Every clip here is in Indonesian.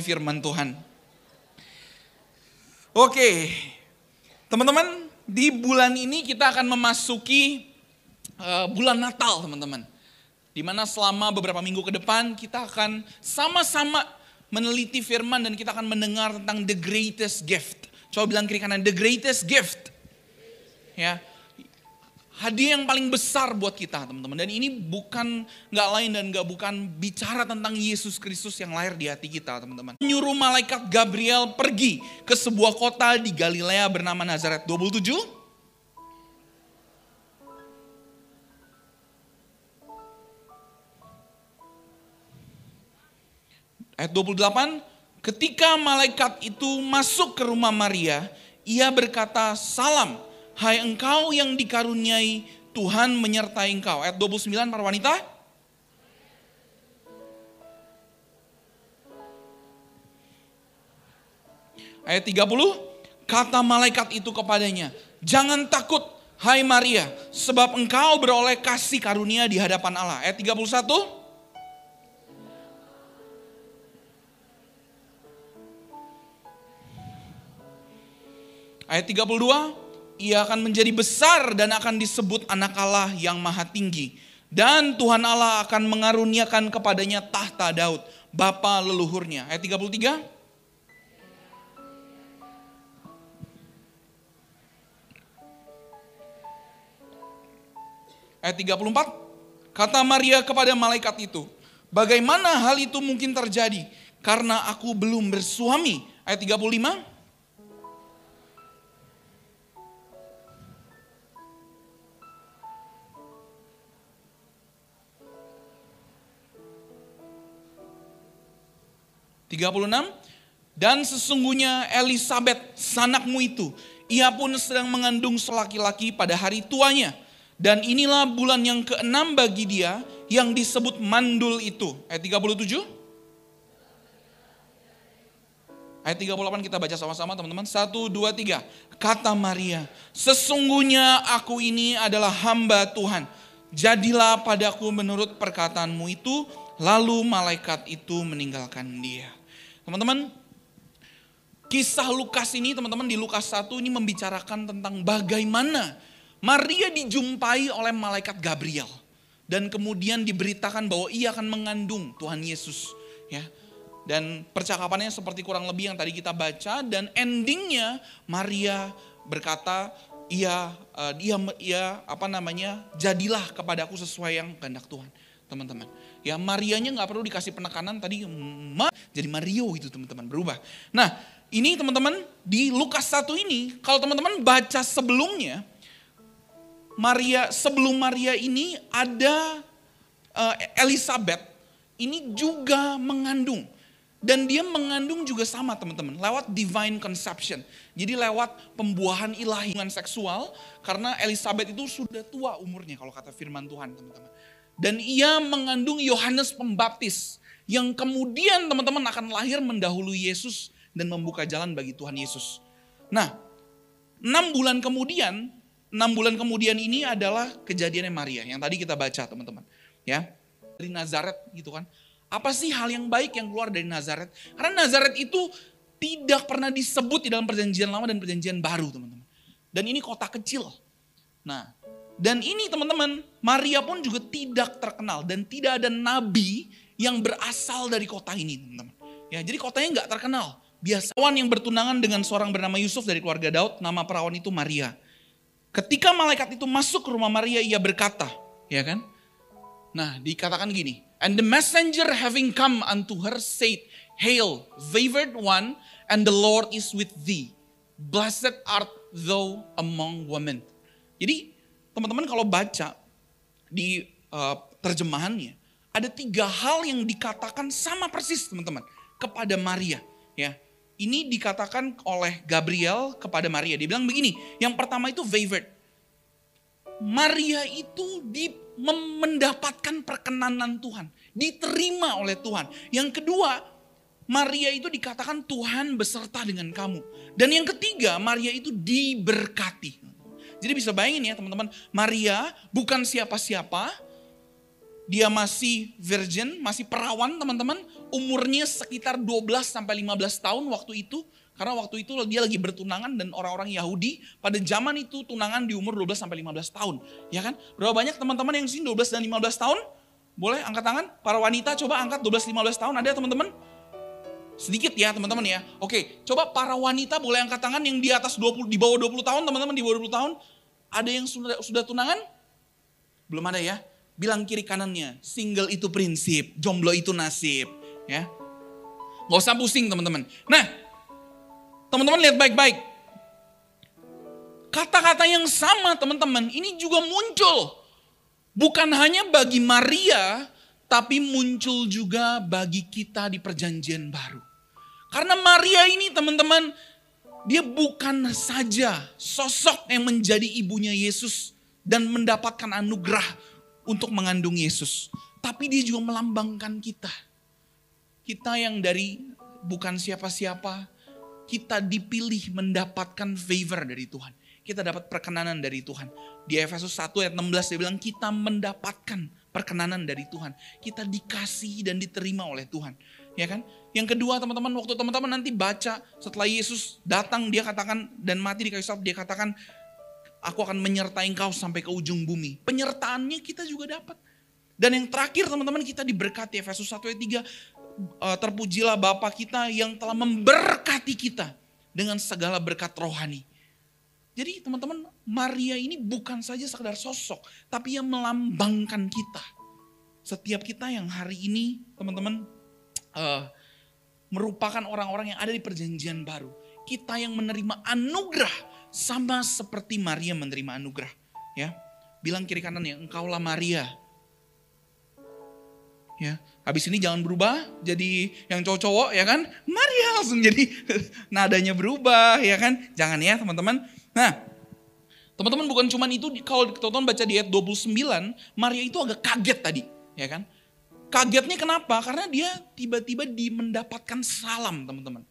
firman Tuhan. Oke, teman-teman, di bulan ini kita akan memasuki uh, bulan Natal, teman-teman. Di mana selama beberapa minggu ke depan kita akan sama-sama meneliti firman dan kita akan mendengar tentang the greatest gift. Coba bilang kiri kanan, the greatest gift. Ya, hadiah yang paling besar buat kita teman-teman. Dan ini bukan nggak lain dan nggak bukan bicara tentang Yesus Kristus yang lahir di hati kita teman-teman. Menyuruh malaikat Gabriel pergi ke sebuah kota di Galilea bernama Nazaret. 27 Ayat 28, ketika malaikat itu masuk ke rumah Maria, ia berkata, "Salam, Hai engkau yang dikaruniai Tuhan menyertai engkau. Ayat 29 para wanita. Ayat 30, kata malaikat itu kepadanya, jangan takut hai Maria, sebab engkau beroleh kasih karunia di hadapan Allah. Ayat 31, Ayat 32, ia akan menjadi besar dan akan disebut anak Allah yang maha tinggi. Dan Tuhan Allah akan mengaruniakan kepadanya tahta Daud, bapa leluhurnya. Ayat 33. Ayat 34. Kata Maria kepada malaikat itu, bagaimana hal itu mungkin terjadi? Karena aku belum bersuami. Ayat 35. Dan sesungguhnya Elizabeth sanakmu itu, ia pun sedang mengandung selaki-laki pada hari tuanya. Dan inilah bulan yang keenam bagi dia yang disebut mandul itu. Ayat 37. Ayat 38 kita baca sama-sama teman-teman. Satu, dua, tiga. Kata Maria, sesungguhnya aku ini adalah hamba Tuhan. Jadilah padaku menurut perkataanmu itu. Lalu malaikat itu meninggalkan dia. Teman-teman, kisah Lukas ini teman-teman di Lukas 1 ini membicarakan tentang bagaimana Maria dijumpai oleh malaikat Gabriel dan kemudian diberitakan bahwa ia akan mengandung Tuhan Yesus ya. Dan percakapannya seperti kurang lebih yang tadi kita baca dan endingnya Maria berkata ia uh, dia ia apa namanya jadilah kepadaku sesuai yang kehendak Tuhan teman-teman. Ya Marianya nggak perlu dikasih penekanan tadi ma, jadi Mario itu teman-teman berubah. Nah ini teman-teman di Lukas 1 ini kalau teman-teman baca sebelumnya Maria sebelum Maria ini ada uh, Elizabeth ini juga mengandung dan dia mengandung juga sama teman-teman lewat divine conception. Jadi lewat pembuahan ilahi seksual karena Elizabeth itu sudah tua umurnya kalau kata firman Tuhan teman-teman. Dan ia mengandung Yohanes Pembaptis yang kemudian teman-teman akan lahir mendahului Yesus dan membuka jalan bagi Tuhan Yesus. Nah, enam bulan kemudian, enam bulan kemudian ini adalah kejadiannya Maria yang tadi kita baca teman-teman. Ya, dari Nazaret gitu kan. Apa sih hal yang baik yang keluar dari Nazaret? Karena Nazaret itu tidak pernah disebut di dalam perjanjian lama dan perjanjian baru teman-teman. Dan ini kota kecil. Nah, dan ini teman-teman, Maria pun juga tidak terkenal dan tidak ada nabi yang berasal dari kota ini, teman-teman. Ya, jadi kotanya nggak terkenal. Biasawan yang bertunangan dengan seorang bernama Yusuf dari keluarga Daud, nama perawan itu Maria. Ketika malaikat itu masuk ke rumah Maria, ia berkata, ya kan? Nah, dikatakan gini, and the messenger having come unto her said, Hail, favored one, and the Lord is with thee. Blessed art thou among women. Jadi teman-teman kalau baca di uh, terjemahannya, ada tiga hal yang dikatakan sama persis teman-teman kepada Maria. Ya, ini dikatakan oleh Gabriel kepada Maria. Dia bilang begini, yang pertama itu favored. Maria itu di, mendapatkan perkenanan Tuhan, diterima oleh Tuhan. Yang kedua, Maria itu dikatakan Tuhan beserta dengan kamu. Dan yang ketiga, Maria itu diberkati. Jadi bisa bayangin ya teman-teman, Maria bukan siapa-siapa, dia masih virgin, masih perawan teman-teman. Umurnya sekitar 12 sampai 15 tahun waktu itu. Karena waktu itu dia lagi bertunangan dan orang-orang Yahudi pada zaman itu tunangan di umur 12 sampai 15 tahun. Ya kan? Berapa banyak teman-teman yang sini 12 dan 15 tahun? Boleh angkat tangan? Para wanita coba angkat 12-15 tahun. Ada teman-teman? Sedikit ya teman-teman ya. Oke, coba para wanita boleh angkat tangan yang di atas 20, di bawah 20 tahun teman-teman, di bawah 20 tahun. Ada yang sudah, sudah tunangan? Belum ada ya. Bilang kiri kanannya, single itu prinsip, jomblo itu nasib. Ya, Gak usah pusing teman-teman. Nah, teman-teman lihat baik-baik. Kata-kata yang sama teman-teman, ini juga muncul. Bukan hanya bagi Maria, tapi muncul juga bagi kita di perjanjian baru. Karena Maria ini teman-teman, dia bukan saja sosok yang menjadi ibunya Yesus dan mendapatkan anugerah untuk mengandung Yesus. Tapi dia juga melambangkan kita. Kita yang dari bukan siapa-siapa, kita dipilih mendapatkan favor dari Tuhan. Kita dapat perkenanan dari Tuhan. Di Efesus 1 ayat 16 dia bilang kita mendapatkan perkenanan dari Tuhan. Kita dikasih dan diterima oleh Tuhan. Ya kan? Yang kedua teman-teman, waktu teman-teman nanti baca setelah Yesus datang dia katakan dan mati di kayu salib dia katakan Aku akan menyertai engkau sampai ke ujung bumi. Penyertaannya kita juga dapat. Dan yang terakhir teman-teman kita diberkati Efesus 1 ayat 3. Eh, terpujilah Bapa kita yang telah memberkati kita dengan segala berkat rohani. Jadi teman-teman Maria ini bukan saja sekedar sosok. Tapi yang melambangkan kita. Setiap kita yang hari ini teman-teman uh, merupakan orang-orang yang ada di perjanjian baru. Kita yang menerima anugerah sama seperti Maria menerima anugerah. Ya, bilang kiri kanan ya, engkaulah Maria. Ya, habis ini jangan berubah jadi yang cowok-cowok ya kan? Maria langsung jadi nadanya berubah ya kan? Jangan ya teman-teman. Nah, teman-teman bukan cuma itu kalau teman-teman baca di ayat 29, Maria itu agak kaget tadi, ya kan? Kagetnya kenapa? Karena dia tiba-tiba di mendapatkan salam, teman-teman.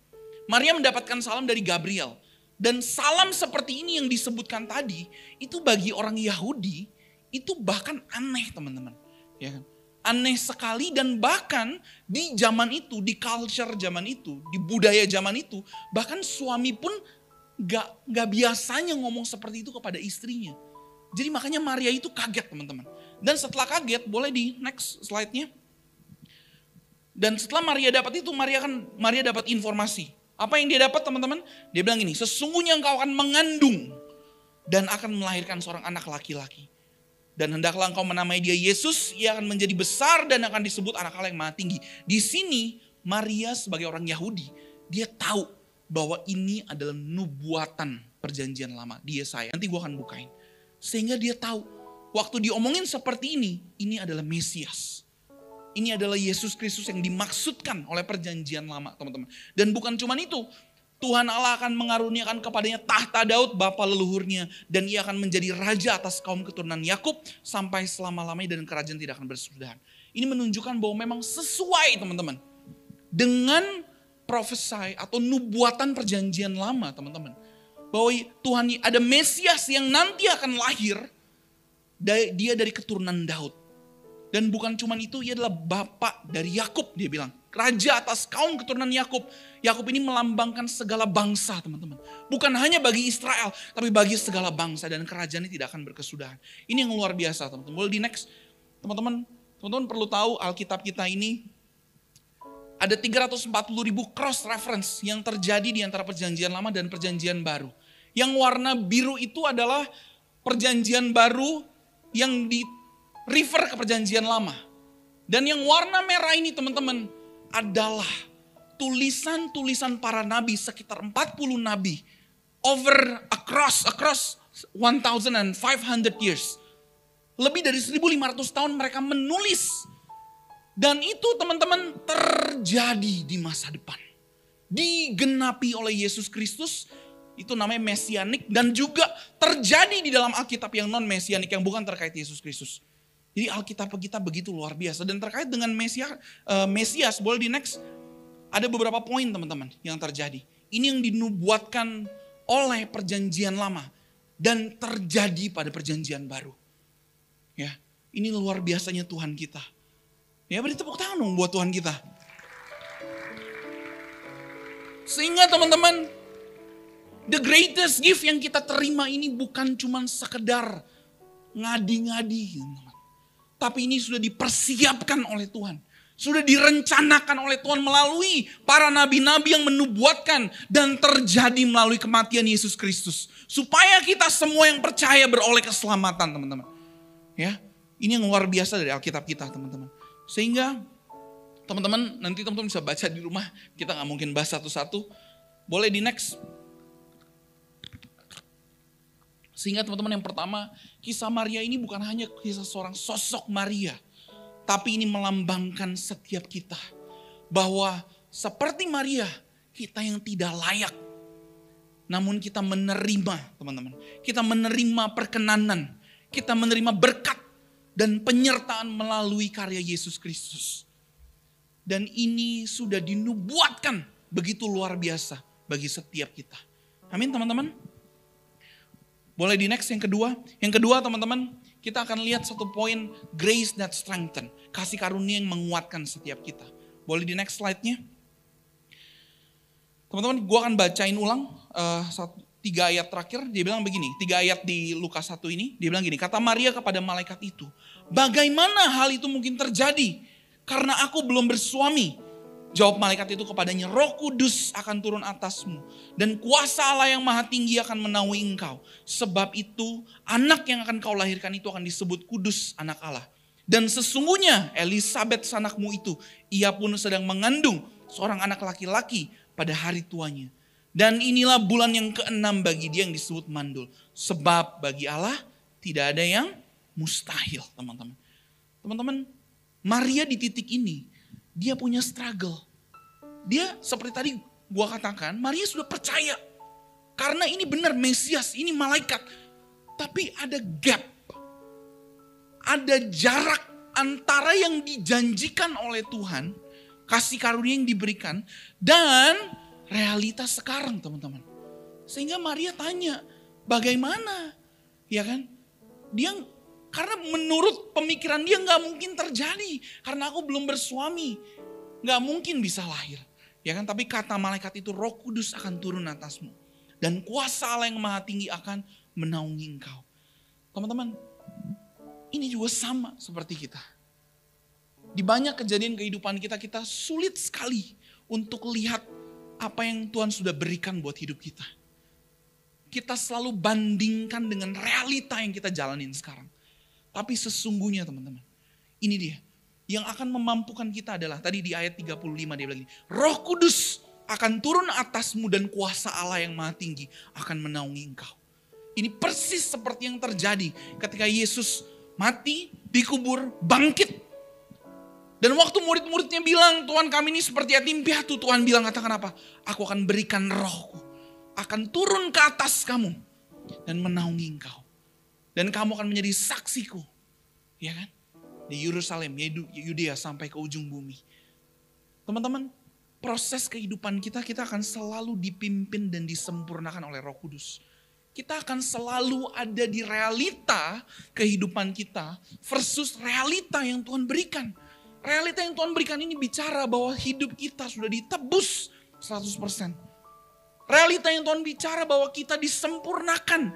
Maria mendapatkan salam dari Gabriel. Dan salam seperti ini yang disebutkan tadi, itu bagi orang Yahudi, itu bahkan aneh teman-teman. Ya kan? Aneh sekali dan bahkan di zaman itu, di culture zaman itu, di budaya zaman itu, bahkan suami pun gak, gak biasanya ngomong seperti itu kepada istrinya. Jadi makanya Maria itu kaget teman-teman. Dan setelah kaget, boleh di next slide-nya. Dan setelah Maria dapat itu, Maria kan Maria dapat informasi. Apa yang dia dapat teman-teman? Dia bilang ini, sesungguhnya engkau akan mengandung dan akan melahirkan seorang anak laki-laki. Dan hendaklah engkau menamai dia Yesus, ia akan menjadi besar dan akan disebut anak Allah yang maha tinggi. Di sini Maria sebagai orang Yahudi, dia tahu bahwa ini adalah nubuatan perjanjian lama. Dia saya, nanti gue akan bukain. Sehingga dia tahu, waktu diomongin seperti ini, ini adalah Mesias. Ini adalah Yesus Kristus yang dimaksudkan oleh perjanjian lama teman-teman. Dan bukan cuma itu, Tuhan Allah akan mengaruniakan kepadanya tahta Daud, bapa leluhurnya. Dan ia akan menjadi raja atas kaum keturunan Yakub sampai selama-lamanya dan kerajaan tidak akan bersudahan. Ini menunjukkan bahwa memang sesuai teman-teman. Dengan profesai atau nubuatan perjanjian lama teman-teman. Bahwa Tuhan ada Mesias yang nanti akan lahir. Dia dari keturunan Daud. Dan bukan cuma itu, ia adalah bapak dari Yakub, dia bilang. Raja atas kaum keturunan Yakub. Yakub ini melambangkan segala bangsa, teman-teman. Bukan hanya bagi Israel, tapi bagi segala bangsa dan kerajaan ini tidak akan berkesudahan. Ini yang luar biasa, teman-teman. Boleh di next, teman-teman. Teman-teman perlu tahu Alkitab kita ini ada 340 ribu cross reference yang terjadi di antara perjanjian lama dan perjanjian baru. Yang warna biru itu adalah perjanjian baru yang di refer ke perjanjian lama. Dan yang warna merah ini teman-teman adalah tulisan-tulisan para nabi sekitar 40 nabi over across across 1500 years. Lebih dari 1500 tahun mereka menulis dan itu teman-teman terjadi di masa depan. Digenapi oleh Yesus Kristus itu namanya mesianik dan juga terjadi di dalam Alkitab yang non mesianik yang bukan terkait Yesus Kristus. Jadi Alkitab kita begitu luar biasa. Dan terkait dengan Mesias, uh, Mesias boleh di next. Ada beberapa poin teman-teman yang terjadi. Ini yang dinubuatkan oleh perjanjian lama. Dan terjadi pada perjanjian baru. Ya. Ini luar biasanya Tuhan kita. Ya beri tepuk tangan dong buat Tuhan kita. Sehingga teman-teman, the greatest gift yang kita terima ini bukan cuma sekedar ngadi-ngadi. Tapi ini sudah dipersiapkan oleh Tuhan. Sudah direncanakan oleh Tuhan melalui para nabi-nabi yang menubuatkan dan terjadi melalui kematian Yesus Kristus. Supaya kita semua yang percaya beroleh keselamatan teman-teman. Ya, ini yang luar biasa dari Alkitab kita teman-teman. Sehingga Teman-teman, nanti teman-teman bisa baca di rumah. Kita nggak mungkin bahas satu-satu. Boleh di next. Sehingga teman-teman yang pertama, kisah Maria ini bukan hanya kisah seorang sosok Maria. Tapi ini melambangkan setiap kita. Bahwa seperti Maria, kita yang tidak layak. Namun kita menerima teman-teman. Kita menerima perkenanan. Kita menerima berkat dan penyertaan melalui karya Yesus Kristus. Dan ini sudah dinubuatkan begitu luar biasa bagi setiap kita. Amin teman-teman. Boleh di next yang kedua. Yang kedua teman-teman, kita akan lihat satu poin grace that strengthen. Kasih karunia yang menguatkan setiap kita. Boleh di next slide-nya. Teman-teman, gue akan bacain ulang uh, satu, tiga ayat terakhir. Dia bilang begini, tiga ayat di Lukas 1 ini. Dia bilang gini, kata Maria kepada malaikat itu, bagaimana hal itu mungkin terjadi? Karena aku belum bersuami. Jawab malaikat itu kepadanya, roh kudus akan turun atasmu. Dan kuasa Allah yang maha tinggi akan menaungi engkau. Sebab itu anak yang akan kau lahirkan itu akan disebut kudus anak Allah. Dan sesungguhnya Elizabeth sanakmu itu, ia pun sedang mengandung seorang anak laki-laki pada hari tuanya. Dan inilah bulan yang keenam bagi dia yang disebut mandul. Sebab bagi Allah tidak ada yang mustahil teman-teman. Teman-teman Maria di titik ini, dia punya struggle. Dia seperti tadi gua katakan, Maria sudah percaya. Karena ini benar Mesias, ini malaikat. Tapi ada gap. Ada jarak antara yang dijanjikan oleh Tuhan, kasih karunia yang diberikan, dan realitas sekarang teman-teman. Sehingga Maria tanya, bagaimana? Ya kan? Dia karena menurut pemikiran dia nggak mungkin terjadi. Karena aku belum bersuami. Nggak mungkin bisa lahir. Ya kan, tapi kata malaikat itu roh kudus akan turun atasmu. Dan kuasa Allah yang maha tinggi akan menaungi engkau. Teman-teman, ini juga sama seperti kita. Di banyak kejadian kehidupan kita, kita sulit sekali untuk lihat apa yang Tuhan sudah berikan buat hidup kita. Kita selalu bandingkan dengan realita yang kita jalanin sekarang. Tapi sesungguhnya teman-teman, ini dia. Yang akan memampukan kita adalah, tadi di ayat 35 dia bilang ini, roh kudus akan turun atasmu dan kuasa Allah yang maha tinggi akan menaungi engkau. Ini persis seperti yang terjadi ketika Yesus mati, dikubur, bangkit. Dan waktu murid-muridnya bilang, Tuhan kami ini seperti yatim piatu. Tuhan bilang katakan apa? Aku akan berikan rohku. Akan turun ke atas kamu. Dan menaungi engkau. Dan kamu akan menjadi saksiku. Ya kan? Di Yerusalem, Yudea sampai ke ujung bumi. Teman-teman, proses kehidupan kita, kita akan selalu dipimpin dan disempurnakan oleh roh kudus. Kita akan selalu ada di realita kehidupan kita versus realita yang Tuhan berikan. Realita yang Tuhan berikan ini bicara bahwa hidup kita sudah ditebus 100%. Realita yang Tuhan bicara bahwa kita disempurnakan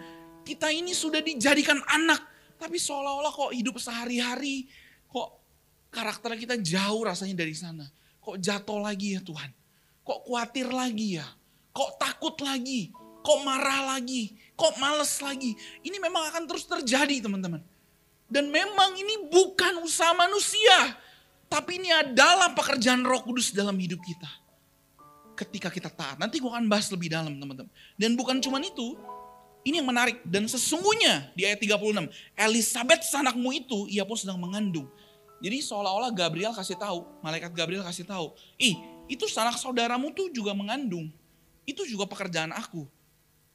kita ini sudah dijadikan anak, tapi seolah-olah kok hidup sehari-hari, kok karakter kita jauh rasanya dari sana. Kok jatuh lagi ya Tuhan? Kok khawatir lagi ya? Kok takut lagi? Kok marah lagi? Kok males lagi? Ini memang akan terus terjadi teman-teman. Dan memang ini bukan usaha manusia. Tapi ini adalah pekerjaan roh kudus dalam hidup kita. Ketika kita taat. Nanti gue akan bahas lebih dalam teman-teman. Dan bukan cuma itu. Ini yang menarik. Dan sesungguhnya di ayat 36, Elizabeth sanakmu itu, ia pun sedang mengandung. Jadi seolah-olah Gabriel kasih tahu, malaikat Gabriel kasih tahu, ih itu sanak saudaramu tuh juga mengandung. Itu juga pekerjaan aku.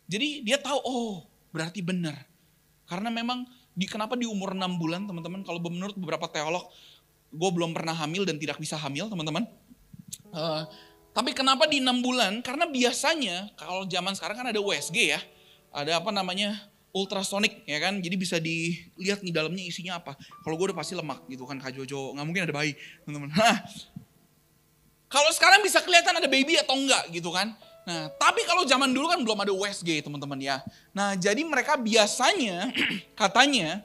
Jadi dia tahu, oh berarti benar. Karena memang di, kenapa di umur 6 bulan teman-teman, kalau menurut beberapa teolog, gue belum pernah hamil dan tidak bisa hamil teman-teman. Uh, tapi kenapa di 6 bulan? Karena biasanya kalau zaman sekarang kan ada USG ya ada apa namanya ultrasonic ya kan. Jadi bisa dilihat nih dalamnya isinya apa. Kalau gue udah pasti lemak gitu kan Kak Jojo. Nggak mungkin ada bayi teman-teman. Nah, kalau sekarang bisa kelihatan ada baby atau enggak gitu kan. Nah, tapi kalau zaman dulu kan belum ada USG teman-teman ya. Nah, jadi mereka biasanya katanya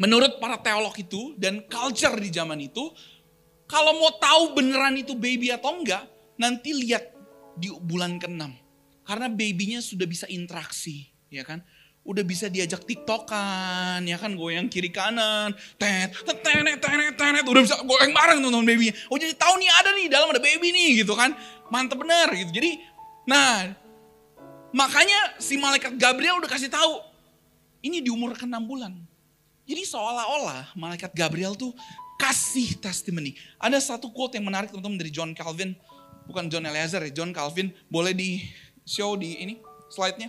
menurut para teolog itu dan culture di zaman itu, kalau mau tahu beneran itu baby atau enggak, nanti lihat di bulan ke-6. Karena babynya sudah bisa interaksi, ya kan? udah bisa diajak tiktokan, ya kan goyang kiri kanan, tet, tenet, tenet, tenet, udah bisa goyang bareng teman babynya. Oh jadi tahu nih ada nih dalam ada baby nih gitu kan, mantep bener gitu. Jadi, nah makanya si malaikat Gabriel udah kasih tahu, ini di umur ke-6 bulan. Jadi seolah-olah malaikat Gabriel tuh kasih testimoni. Ada satu quote yang menarik teman-teman dari John Calvin, bukan John Eliezer ya, John Calvin. Boleh di show di ini slide-nya.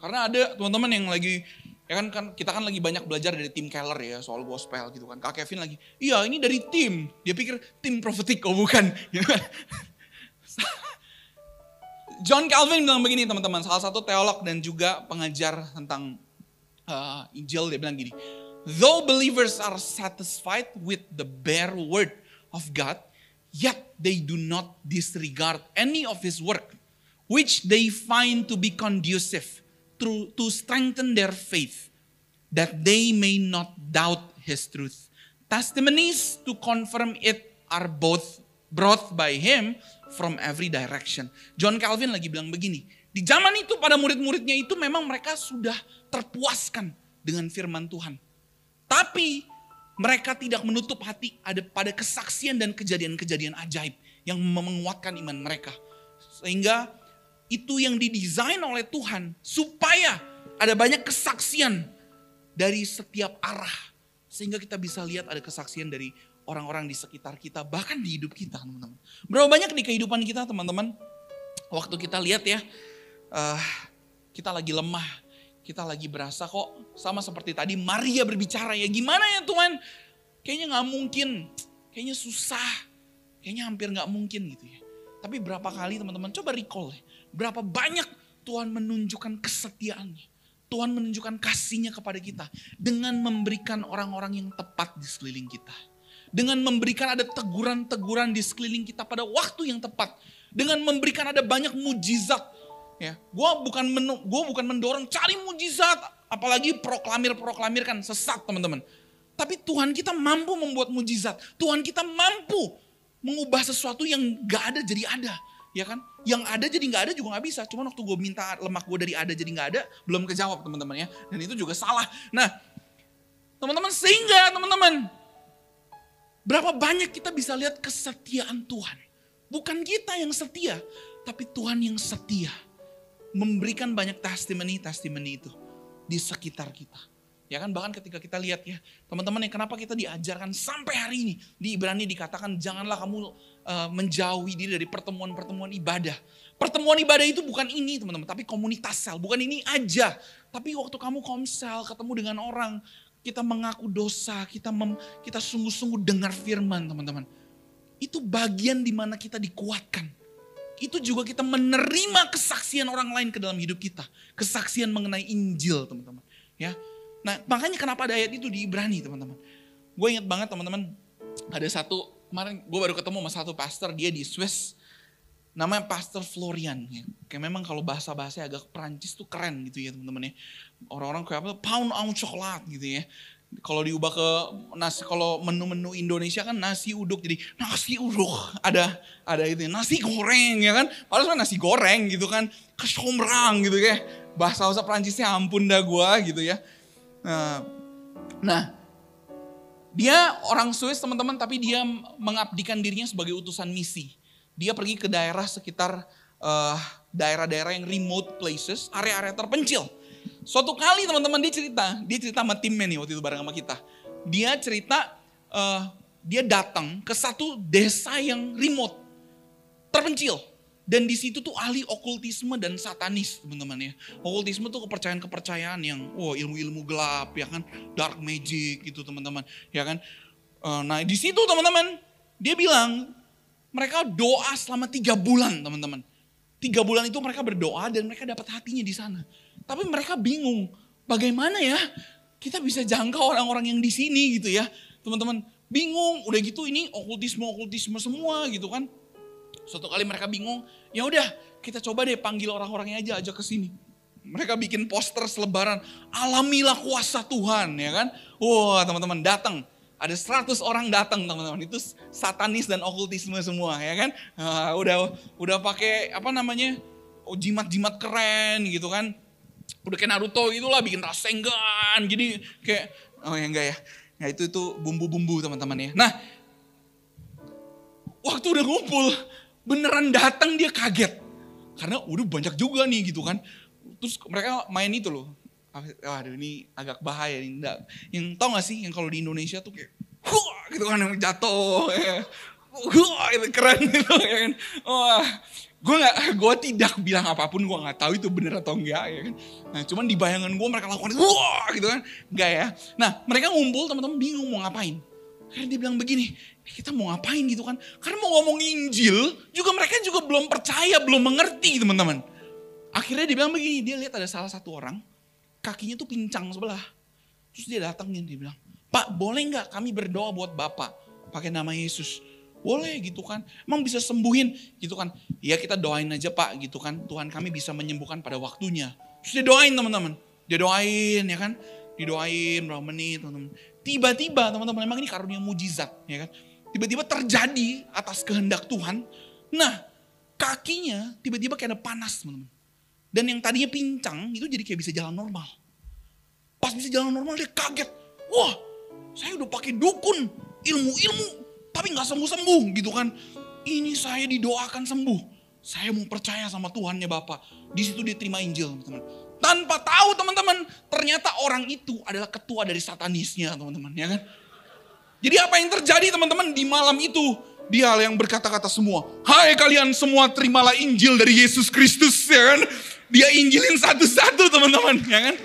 Karena ada teman-teman yang lagi ya kan, kan kita kan lagi banyak belajar dari tim Keller ya soal gospel gitu kan. Kak Kevin lagi, iya ini dari tim. Dia pikir tim profetik, oh bukan. John Calvin bilang begini teman-teman, salah satu teolog dan juga pengajar tentang uh, Injil dia bilang gini, though believers are satisfied with the bare word of God, yet they do not disregard any of his work, which they find to be conducive to, to strengthen their faith, that they may not doubt his truth. Testimonies to confirm it are both brought by him from every direction. John Calvin lagi bilang begini, di zaman itu pada murid-muridnya itu memang mereka sudah terpuaskan dengan firman Tuhan. Tapi mereka tidak menutup hati ada pada kesaksian dan kejadian-kejadian ajaib yang menguatkan iman mereka. Sehingga itu yang didesain oleh Tuhan supaya ada banyak kesaksian dari setiap arah sehingga kita bisa lihat ada kesaksian dari orang-orang di sekitar kita bahkan di hidup kita teman-teman berapa banyak di kehidupan kita teman-teman waktu kita lihat ya uh, kita lagi lemah kita lagi berasa kok sama seperti tadi Maria berbicara ya gimana ya Tuhan kayaknya nggak mungkin kayaknya susah kayaknya hampir nggak mungkin gitu ya tapi berapa kali teman-teman coba recall ya Berapa banyak Tuhan menunjukkan kesetiaannya. Tuhan menunjukkan kasihnya kepada kita. Dengan memberikan orang-orang yang tepat di sekeliling kita. Dengan memberikan ada teguran-teguran di sekeliling kita pada waktu yang tepat. Dengan memberikan ada banyak mujizat. Ya, gua bukan menu, gua bukan mendorong cari mujizat, apalagi proklamir-proklamir kan sesat teman-teman. Tapi Tuhan kita mampu membuat mujizat. Tuhan kita mampu mengubah sesuatu yang gak ada jadi ada ya kan? Yang ada jadi nggak ada juga nggak bisa. Cuma waktu gue minta lemak gue dari ada jadi nggak ada, belum kejawab teman-teman ya. Dan itu juga salah. Nah, teman-teman sehingga teman-teman, berapa banyak kita bisa lihat kesetiaan Tuhan. Bukan kita yang setia, tapi Tuhan yang setia. Memberikan banyak testimoni-testimoni itu di sekitar kita. Ya kan bahkan ketika kita lihat ya, teman-teman yang kenapa kita diajarkan sampai hari ini di Ibrani dikatakan janganlah kamu uh, menjauhi diri dari pertemuan-pertemuan ibadah. Pertemuan ibadah itu bukan ini teman-teman, tapi komunitas sel, bukan ini aja. Tapi waktu kamu komsel, ketemu dengan orang, kita mengaku dosa, kita mem, kita sungguh-sungguh dengar firman teman-teman. Itu bagian di mana kita dikuatkan. Itu juga kita menerima kesaksian orang lain ke dalam hidup kita. Kesaksian mengenai Injil teman-teman. Ya, Nah makanya kenapa ada ayat itu di Ibrani teman-teman. Gue inget banget teman-teman ada satu kemarin gue baru ketemu sama satu pastor dia di Swiss namanya Pastor Florian ya. Kayak memang kalau bahasa-bahasa agak Perancis tuh keren gitu ya teman-teman ya. Orang-orang kayak apa pound au coklat gitu ya. Kalau diubah ke nasi kalau menu-menu Indonesia kan nasi uduk jadi nasi uduk ada ada itu ya. nasi goreng ya kan. Padahal nasi goreng gitu kan kesomrang gitu ya. Bahasa-bahasa Perancisnya ampun dah gue gitu ya. Nah, nah, dia orang Swiss teman-teman, tapi dia mengabdikan dirinya sebagai utusan misi. Dia pergi ke daerah sekitar daerah uh, daerah-daerah yang remote places, area-area terpencil. Suatu kali teman-teman dia cerita, dia cerita sama timnya nih waktu itu bareng sama kita. Dia cerita, uh, dia datang ke satu desa yang remote, terpencil. Dan di situ tuh ahli okultisme dan satanis teman-teman ya. Okultisme tuh kepercayaan-kepercayaan yang wow ilmu-ilmu gelap ya kan. Dark magic gitu teman-teman ya kan. Eh, nah di situ teman-teman dia bilang mereka doa selama tiga bulan teman-teman. Tiga bulan itu mereka berdoa dan mereka dapat hatinya di sana. Tapi mereka bingung, bagaimana ya kita bisa jangkau orang-orang yang di sini gitu ya. Teman-teman bingung, udah gitu ini okultisme-okultisme semua gitu kan. Suatu kali mereka bingung, ya udah kita coba deh panggil orang-orangnya aja aja ke sini. Mereka bikin poster selebaran, alamilah kuasa Tuhan ya kan. Wah teman-teman datang, ada 100 orang datang teman-teman. Itu satanis dan okultisme semua ya kan. Nah, udah udah pakai apa namanya, jimat-jimat keren gitu kan. Udah kayak Naruto itulah bikin Rasengan. Jadi kayak, oh ya enggak ya. Nah itu itu bumbu-bumbu teman-teman ya. Nah waktu udah ngumpul beneran datang dia kaget. Karena udah banyak juga nih gitu kan terus mereka main itu loh. Waduh ini agak bahaya nih. Yang tau gak sih yang kalau di Indonesia tuh kayak Huah, gitu kan yang jatuh. Ya. Huah, itu keren gitu ya kan. Wah, gue gak, gue tidak bilang apa pun, gue gak tahu itu bener atau enggak ya kan. Nah cuman di bayangan gue mereka lakukan itu, wah gitu kan. Enggak ya. Nah mereka ngumpul teman-teman bingung mau ngapain. Karena dia bilang begini, eh, kita mau ngapain gitu kan. Karena mau ngomong Injil, juga mereka juga belum percaya, belum mengerti teman-teman. Akhirnya dia bilang begini, dia lihat ada salah satu orang, kakinya tuh pincang sebelah. Terus dia datangin, dia bilang, Pak boleh nggak kami berdoa buat Bapak pakai nama Yesus? Boleh gitu kan, emang bisa sembuhin gitu kan. Ya kita doain aja Pak gitu kan, Tuhan kami bisa menyembuhkan pada waktunya. Terus dia doain teman-teman, dia doain ya kan, didoain berapa menit teman-teman. Tiba-tiba teman-teman, memang ini karunia mujizat ya kan. Tiba-tiba terjadi atas kehendak Tuhan. Nah kakinya tiba-tiba kayak ada panas teman-teman dan yang tadinya pincang itu jadi kayak bisa jalan normal. Pas bisa jalan normal dia kaget. Wah saya udah pakai dukun, ilmu-ilmu, tapi nggak sembuh-sembuh gitu kan. Ini saya didoakan sembuh. Saya mau percaya sama Tuhannya Bapak. Di situ dia terima Injil teman-teman. Tanpa tahu teman-teman, ternyata orang itu adalah ketua dari satanisnya teman-teman ya kan. Jadi apa yang terjadi teman-teman di malam itu? Dia yang berkata-kata semua. Hai kalian semua terimalah Injil dari Yesus Kristus ya kan. Dia injilin satu-satu teman-teman, ya kan?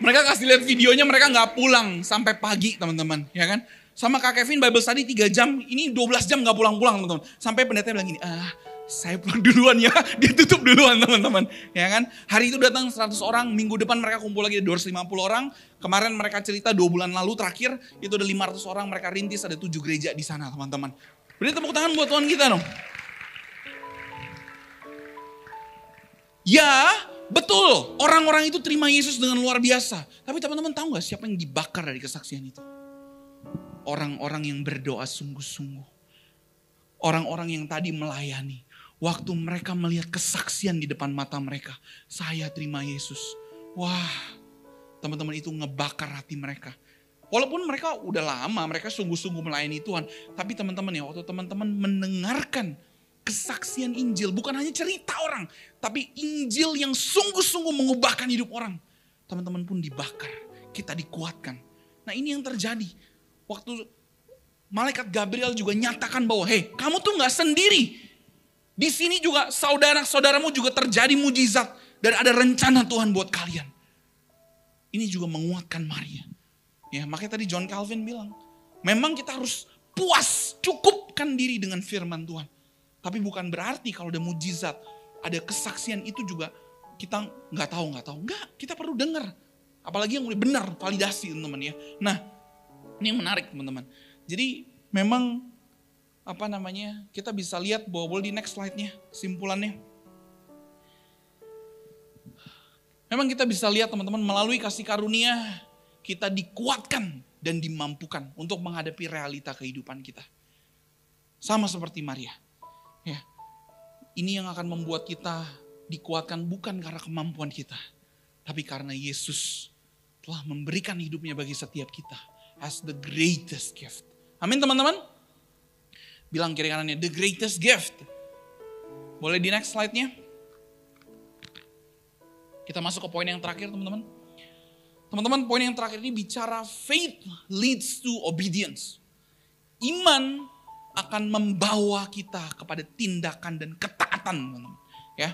Mereka kasih lihat videonya, mereka nggak pulang sampai pagi teman-teman, ya kan? Sama Kak Kevin Bible study 3 jam, ini 12 jam nggak pulang-pulang teman-teman. Sampai pendeta bilang gini, ah saya pulang duluan ya, dia tutup duluan teman-teman. Ya kan, hari itu datang 100 orang, minggu depan mereka kumpul lagi 250 orang. Kemarin mereka cerita dua bulan lalu terakhir, itu ada 500 orang mereka rintis, ada 7 gereja di sana teman-teman. Beri tepuk tangan buat Tuhan kita dong. Ya, betul. Orang-orang itu terima Yesus dengan luar biasa. Tapi teman-teman tahu gak siapa yang dibakar dari kesaksian itu? Orang-orang yang berdoa sungguh-sungguh. Orang-orang yang tadi melayani. Waktu mereka melihat kesaksian di depan mata mereka. Saya terima Yesus. Wah, teman-teman itu ngebakar hati mereka. Walaupun mereka udah lama, mereka sungguh-sungguh melayani Tuhan. Tapi teman-teman ya, waktu teman-teman mendengarkan kesaksian Injil. Bukan hanya cerita orang, tapi Injil yang sungguh-sungguh mengubahkan hidup orang. Teman-teman pun dibakar, kita dikuatkan. Nah ini yang terjadi. Waktu malaikat Gabriel juga nyatakan bahwa, hei kamu tuh gak sendiri. Di sini juga saudara-saudaramu juga terjadi mujizat. Dan ada rencana Tuhan buat kalian. Ini juga menguatkan Maria. Ya, makanya tadi John Calvin bilang, memang kita harus puas, cukupkan diri dengan firman Tuhan. Tapi bukan berarti kalau ada mujizat, ada kesaksian itu juga kita nggak tahu nggak tahu. Nggak, kita perlu dengar. Apalagi yang benar, validasi teman-teman ya. Nah, ini menarik teman-teman. Jadi memang apa namanya kita bisa lihat bahwa boleh di next slide-nya simpulannya. Memang kita bisa lihat teman-teman melalui kasih karunia kita dikuatkan dan dimampukan untuk menghadapi realita kehidupan kita. Sama seperti Maria. Ya. Ini yang akan membuat kita dikuatkan bukan karena kemampuan kita, tapi karena Yesus telah memberikan hidupnya bagi setiap kita as the greatest gift. Amin teman-teman? Bilang kiri kanannya, the greatest gift. Boleh di next slide-nya? Kita masuk ke poin yang terakhir teman-teman. Teman-teman poin yang terakhir ini bicara faith leads to obedience. Iman akan membawa kita kepada tindakan dan ketaatan, teman-teman. Ya.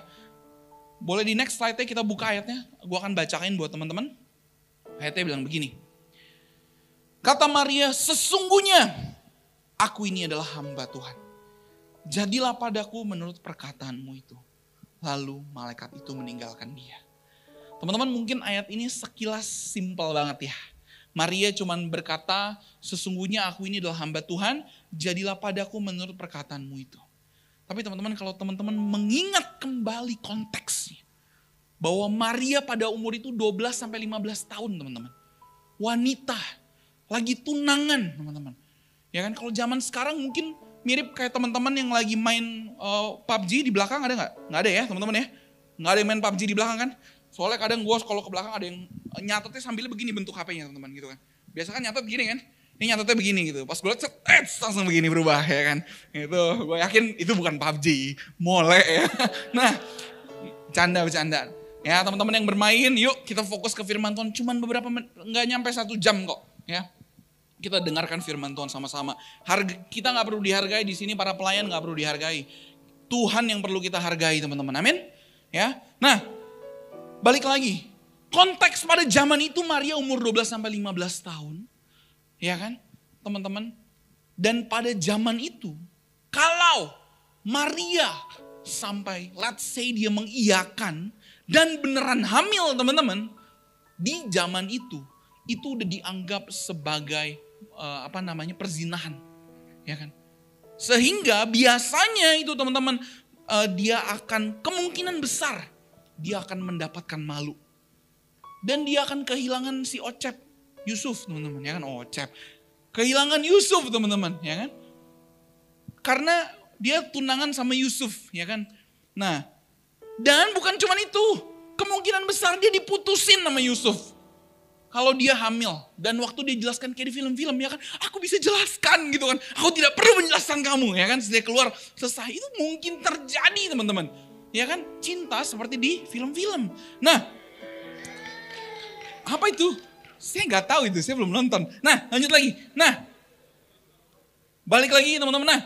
Boleh di next slide-nya kita buka ayatnya. Gue akan bacain buat teman-teman. Ayatnya bilang begini. Kata Maria, sesungguhnya aku ini adalah hamba Tuhan. Jadilah padaku menurut perkataanmu itu. Lalu malaikat itu meninggalkan dia. Teman-teman mungkin ayat ini sekilas simpel banget ya. Maria cuman berkata, sesungguhnya aku ini adalah hamba Tuhan, jadilah padaku menurut perkataanmu itu. Tapi teman-teman kalau teman-teman mengingat kembali konteksnya, bahwa Maria pada umur itu 12 sampai 15 tahun teman-teman. Wanita, lagi tunangan teman-teman. Ya kan kalau zaman sekarang mungkin mirip kayak teman-teman yang lagi main uh, eh, PUBG di belakang ada nggak? Nggak ada ya teman-teman ya? Nggak ada yang main PUBG di belakang kan? Soalnya kadang gue kalau ke belakang ada yang nyatetnya sambil begini bentuk HP-nya teman-teman gitu kan. Biasa kan nyatet begini kan. Ini nyatetnya begini gitu. Pas gue liat eh, langsung begini berubah ya kan. Itu gue yakin itu bukan PUBG. Mole ya. Nah canda bercanda. Ya teman-teman yang bermain yuk kita fokus ke firman Tuhan. Cuman beberapa menit, nggak nyampe satu jam kok. Ya kita dengarkan firman Tuhan sama-sama. Harga, kita nggak perlu dihargai di sini para pelayan nggak perlu dihargai. Tuhan yang perlu kita hargai teman-teman. Amin. Ya. Nah, balik lagi. Konteks pada zaman itu Maria umur 12 sampai 15 tahun. Ya kan? Teman-teman. Dan pada zaman itu kalau Maria sampai let's say dia mengiyakan dan beneran hamil teman-teman. Di zaman itu itu udah dianggap sebagai uh, apa namanya perzinahan. Ya kan? Sehingga biasanya itu teman-teman uh, dia akan kemungkinan besar dia akan mendapatkan malu. Dan dia akan kehilangan si Ocep, Yusuf teman-teman, ya kan Ocep. Kehilangan Yusuf teman-teman, ya kan? Karena dia tunangan sama Yusuf, ya kan? Nah, dan bukan cuma itu, kemungkinan besar dia diputusin sama Yusuf. Kalau dia hamil dan waktu dia jelaskan kayak di film-film ya kan, aku bisa jelaskan gitu kan. Aku tidak perlu menjelaskan kamu ya kan. Setelah keluar selesai itu mungkin terjadi teman-teman. Ya kan? Cinta seperti di film-film. Nah, apa itu? Saya nggak tahu itu, saya belum nonton. Nah, lanjut lagi. Nah, balik lagi teman-teman. Nah,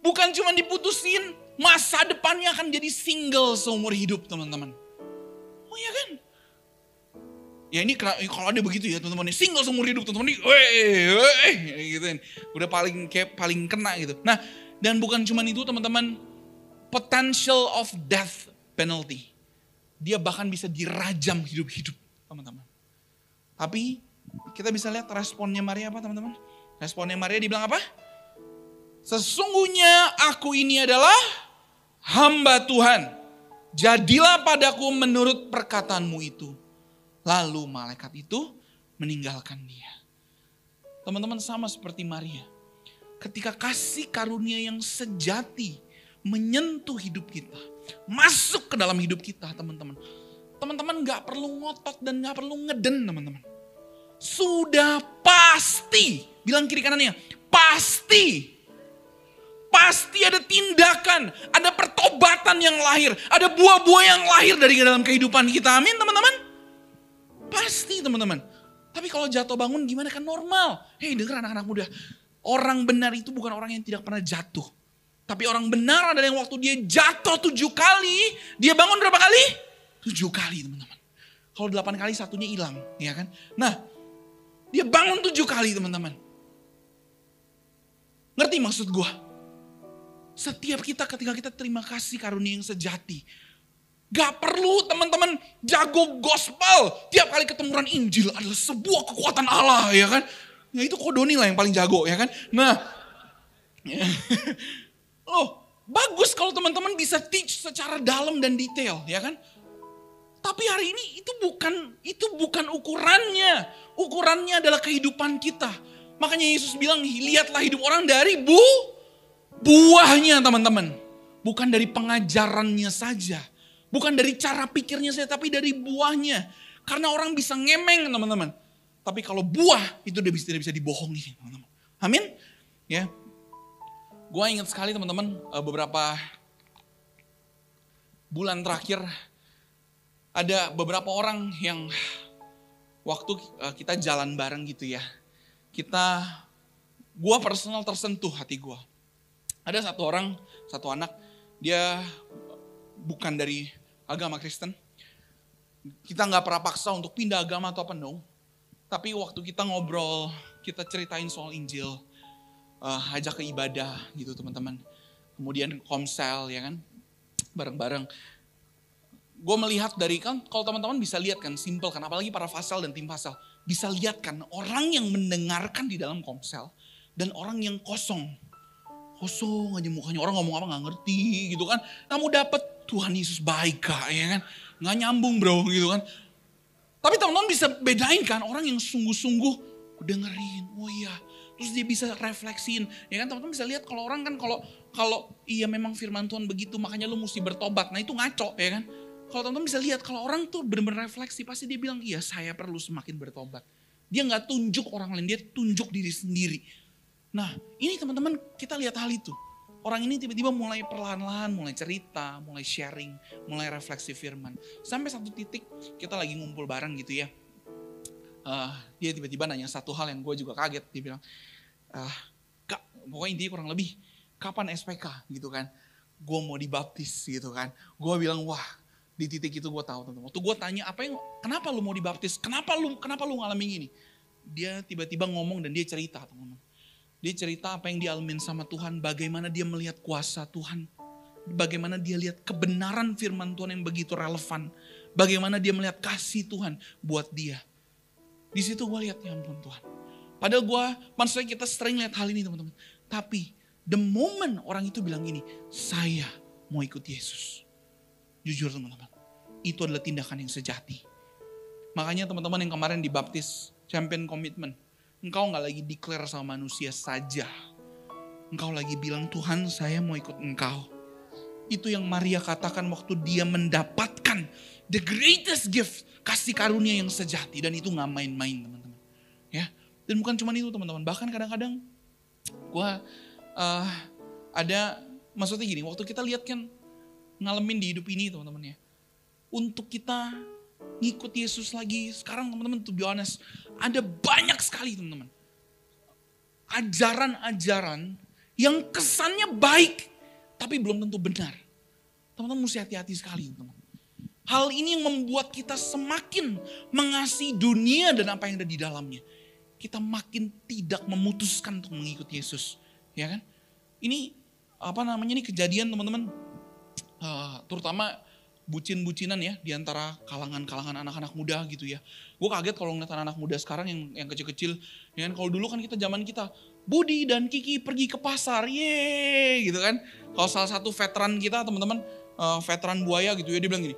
bukan cuma diputusin, masa depannya akan jadi single seumur hidup teman-teman. Oh iya kan? Ya ini kalau ada begitu ya teman-teman, single seumur hidup teman-teman, weh, weh, gitu kan. Udah paling kayak paling kena gitu. Nah, dan bukan cuma itu teman-teman, potential of death penalty. Dia bahkan bisa dirajam hidup-hidup, teman-teman. Tapi kita bisa lihat responnya Maria apa, teman-teman? Responnya Maria dibilang apa? Sesungguhnya aku ini adalah hamba Tuhan. Jadilah padaku menurut perkataanmu itu. Lalu malaikat itu meninggalkan dia. Teman-teman sama seperti Maria. Ketika kasih karunia yang sejati menyentuh hidup kita. Masuk ke dalam hidup kita teman-teman. Teman-teman gak perlu ngotot dan gak perlu ngeden teman-teman. Sudah pasti. Bilang kiri kanannya. Pasti. Pasti ada tindakan. Ada pertobatan yang lahir. Ada buah-buah yang lahir dari dalam kehidupan kita. Amin teman-teman. Pasti teman-teman. Tapi kalau jatuh bangun gimana kan normal. Hei dengar anak-anak muda. Orang benar itu bukan orang yang tidak pernah jatuh. Tapi orang benar adalah yang waktu dia jatuh tujuh kali, dia bangun berapa kali? Tujuh kali teman-teman. Kalau delapan kali satunya hilang, ya kan? Nah, dia bangun tujuh kali teman-teman. Ngerti maksud gue? Setiap kita ketika kita terima kasih karunia yang sejati. Gak perlu teman-teman jago gospel. Tiap kali ketemuan Injil adalah sebuah kekuatan Allah ya kan. Ya itu Kodoni lah yang paling jago ya kan. Nah. Loh, bagus kalau teman-teman bisa teach secara dalam dan detail, ya kan? Tapi hari ini itu bukan itu bukan ukurannya. Ukurannya adalah kehidupan kita. Makanya Yesus bilang, lihatlah hidup orang dari bu buahnya teman-teman. Bukan dari pengajarannya saja. Bukan dari cara pikirnya saja, tapi dari buahnya. Karena orang bisa ngemeng teman-teman. Tapi kalau buah itu tidak bisa, tidak bisa dibohongi teman-teman. Amin. Ya, Gue ingat sekali teman-teman eh, beberapa bulan terakhir ada beberapa orang yang waktu eh, kita jalan bareng gitu ya. Kita, gue personal tersentuh hati gue. Ada satu orang, satu anak, dia bukan dari agama Kristen. Kita nggak pernah paksa untuk pindah agama atau apa, no. Tapi waktu kita ngobrol, kita ceritain soal Injil, uh, ajak ke ibadah gitu teman-teman. kemudian komsel ya kan, bareng-bareng. Gue melihat dari kan, kalau teman-teman bisa lihat kan, simple kan, apalagi para fasal dan tim fasal. Bisa lihat kan, orang yang mendengarkan di dalam komsel, dan orang yang kosong. Kosong aja mukanya, orang ngomong apa nggak ngerti gitu kan. Kamu dapat Tuhan Yesus baik kak, ya kan. Nggak nyambung bro gitu kan. Tapi teman-teman bisa bedain kan, orang yang sungguh-sungguh dengerin, oh iya, terus dia bisa refleksiin ya kan? Teman-teman bisa lihat kalau orang kan kalau kalau iya memang firman Tuhan begitu makanya lu mesti bertobat. Nah itu ngaco ya kan? Kalau teman-teman bisa lihat kalau orang tuh benar-benar refleksi pasti dia bilang iya saya perlu semakin bertobat. Dia nggak tunjuk orang lain dia tunjuk diri sendiri. Nah ini teman-teman kita lihat hal itu orang ini tiba-tiba mulai perlahan-lahan mulai cerita mulai sharing mulai refleksi firman sampai satu titik kita lagi ngumpul bareng gitu ya uh, dia tiba-tiba nanya satu hal yang gue juga kaget. Dia bilang, uh, kak, pokoknya intinya kurang lebih, kapan SPK gitu kan. Gue mau dibaptis gitu kan. Gue bilang, wah di titik itu gue tahu teman-teman. Waktu gue tanya, apa yang, kenapa lu mau dibaptis? Kenapa lu, kenapa lu ngalamin gini? Dia tiba-tiba ngomong dan dia cerita teman-teman. Dia cerita apa yang dialamin sama Tuhan, bagaimana dia melihat kuasa Tuhan. Bagaimana dia lihat kebenaran firman Tuhan yang begitu relevan. Bagaimana dia melihat kasih Tuhan buat dia. Di situ gue lihat, ya ampun Tuhan. Padahal gue, maksudnya kita sering lihat hal ini teman-teman. Tapi, the moment orang itu bilang gini, saya mau ikut Yesus. Jujur teman-teman, itu adalah tindakan yang sejati. Makanya teman-teman yang kemarin dibaptis, champion komitmen. Engkau nggak lagi declare sama manusia saja. Engkau lagi bilang, Tuhan saya mau ikut engkau. Itu yang Maria katakan waktu dia mendapatkan the greatest gift kasih karunia yang sejati dan itu nggak main-main teman-teman. Ya, dan bukan cuma itu teman-teman. Bahkan kadang-kadang gue uh, ada maksudnya gini, waktu kita lihat kan ngalamin di hidup ini teman-teman ya. Untuk kita ngikut Yesus lagi, sekarang teman-teman to be honest, ada banyak sekali teman-teman. Ajaran-ajaran yang kesannya baik, tapi belum tentu benar. Teman-teman mesti hati-hati sekali teman-teman. Hal ini yang membuat kita semakin mengasihi dunia dan apa yang ada di dalamnya. Kita makin tidak memutuskan untuk mengikuti Yesus. Ya kan? Ini apa namanya ini kejadian teman-teman. Uh, terutama bucin-bucinan ya di antara kalangan-kalangan anak-anak muda gitu ya. Gue kaget kalau ngeliat anak-anak muda sekarang yang yang kecil-kecil. Ya kan kalau dulu kan kita zaman kita Budi dan Kiki pergi ke pasar, ye gitu kan. Kalau salah satu veteran kita teman-teman, uh, veteran buaya gitu ya dia bilang gini,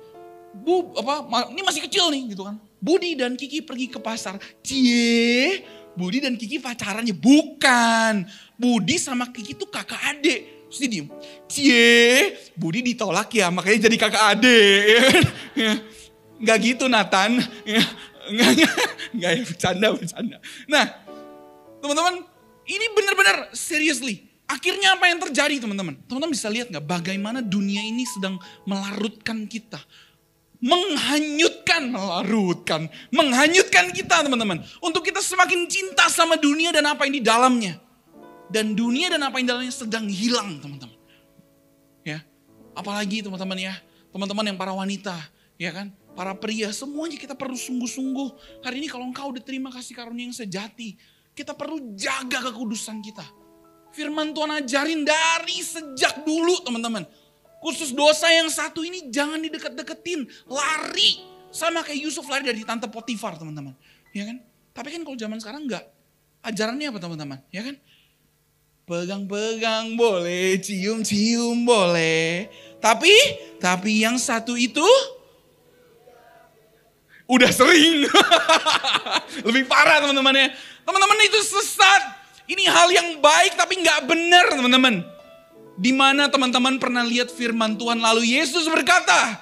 Bu, apa, ini masih kecil nih gitu kan. Budi dan Kiki pergi ke pasar. Cie, Budi dan Kiki pacarannya. Bukan. Budi sama Kiki tuh kakak adik. Terus dia diem. Cie, Budi ditolak ya makanya jadi kakak adik. Gak gitu Nathan. Enggak, enggak, enggak ya bercanda, bercanda. Nah, teman-teman, ini benar-benar seriously. Akhirnya apa yang terjadi teman-teman? Teman-teman bisa lihat nggak bagaimana dunia ini sedang melarutkan kita menghanyutkan, melarutkan, menghanyutkan kita teman-teman. Untuk kita semakin cinta sama dunia dan apa yang di dalamnya. Dan dunia dan apa yang dalamnya sedang hilang teman-teman. Ya, apalagi teman-teman ya, teman-teman yang para wanita, ya kan, para pria, semuanya kita perlu sungguh-sungguh. Hari ini kalau engkau udah terima kasih karunia yang sejati, kita perlu jaga kekudusan kita. Firman Tuhan ajarin dari sejak dulu teman-teman Khusus dosa yang satu ini jangan didekat-deketin. Lari. Sama kayak Yusuf lari dari tante Potifar teman-teman. Ya kan? Tapi kan kalau zaman sekarang enggak. Ajarannya apa teman-teman? Ya kan? Pegang-pegang boleh, cium-cium boleh. Tapi, tapi yang satu itu udah sering. Lebih parah teman-teman ya. Teman-teman itu sesat. Ini hal yang baik tapi nggak benar teman-teman. Di mana teman-teman pernah lihat firman Tuhan lalu Yesus berkata,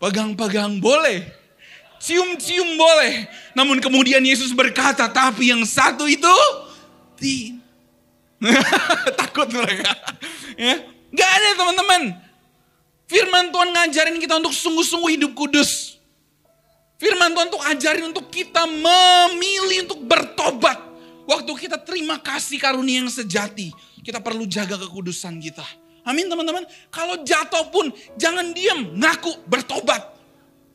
pegang-pegang boleh, cium-cium boleh. Namun kemudian Yesus berkata, tapi yang satu itu di takut mereka. ya, nggak ada teman-teman. Firman Tuhan ngajarin kita untuk sungguh-sungguh hidup kudus. Firman Tuhan untuk ajarin untuk kita memilih untuk bertobat. Waktu kita terima kasih karunia yang sejati kita perlu jaga kekudusan kita. Amin teman-teman. Kalau jatuh pun jangan diam, ngaku, bertobat.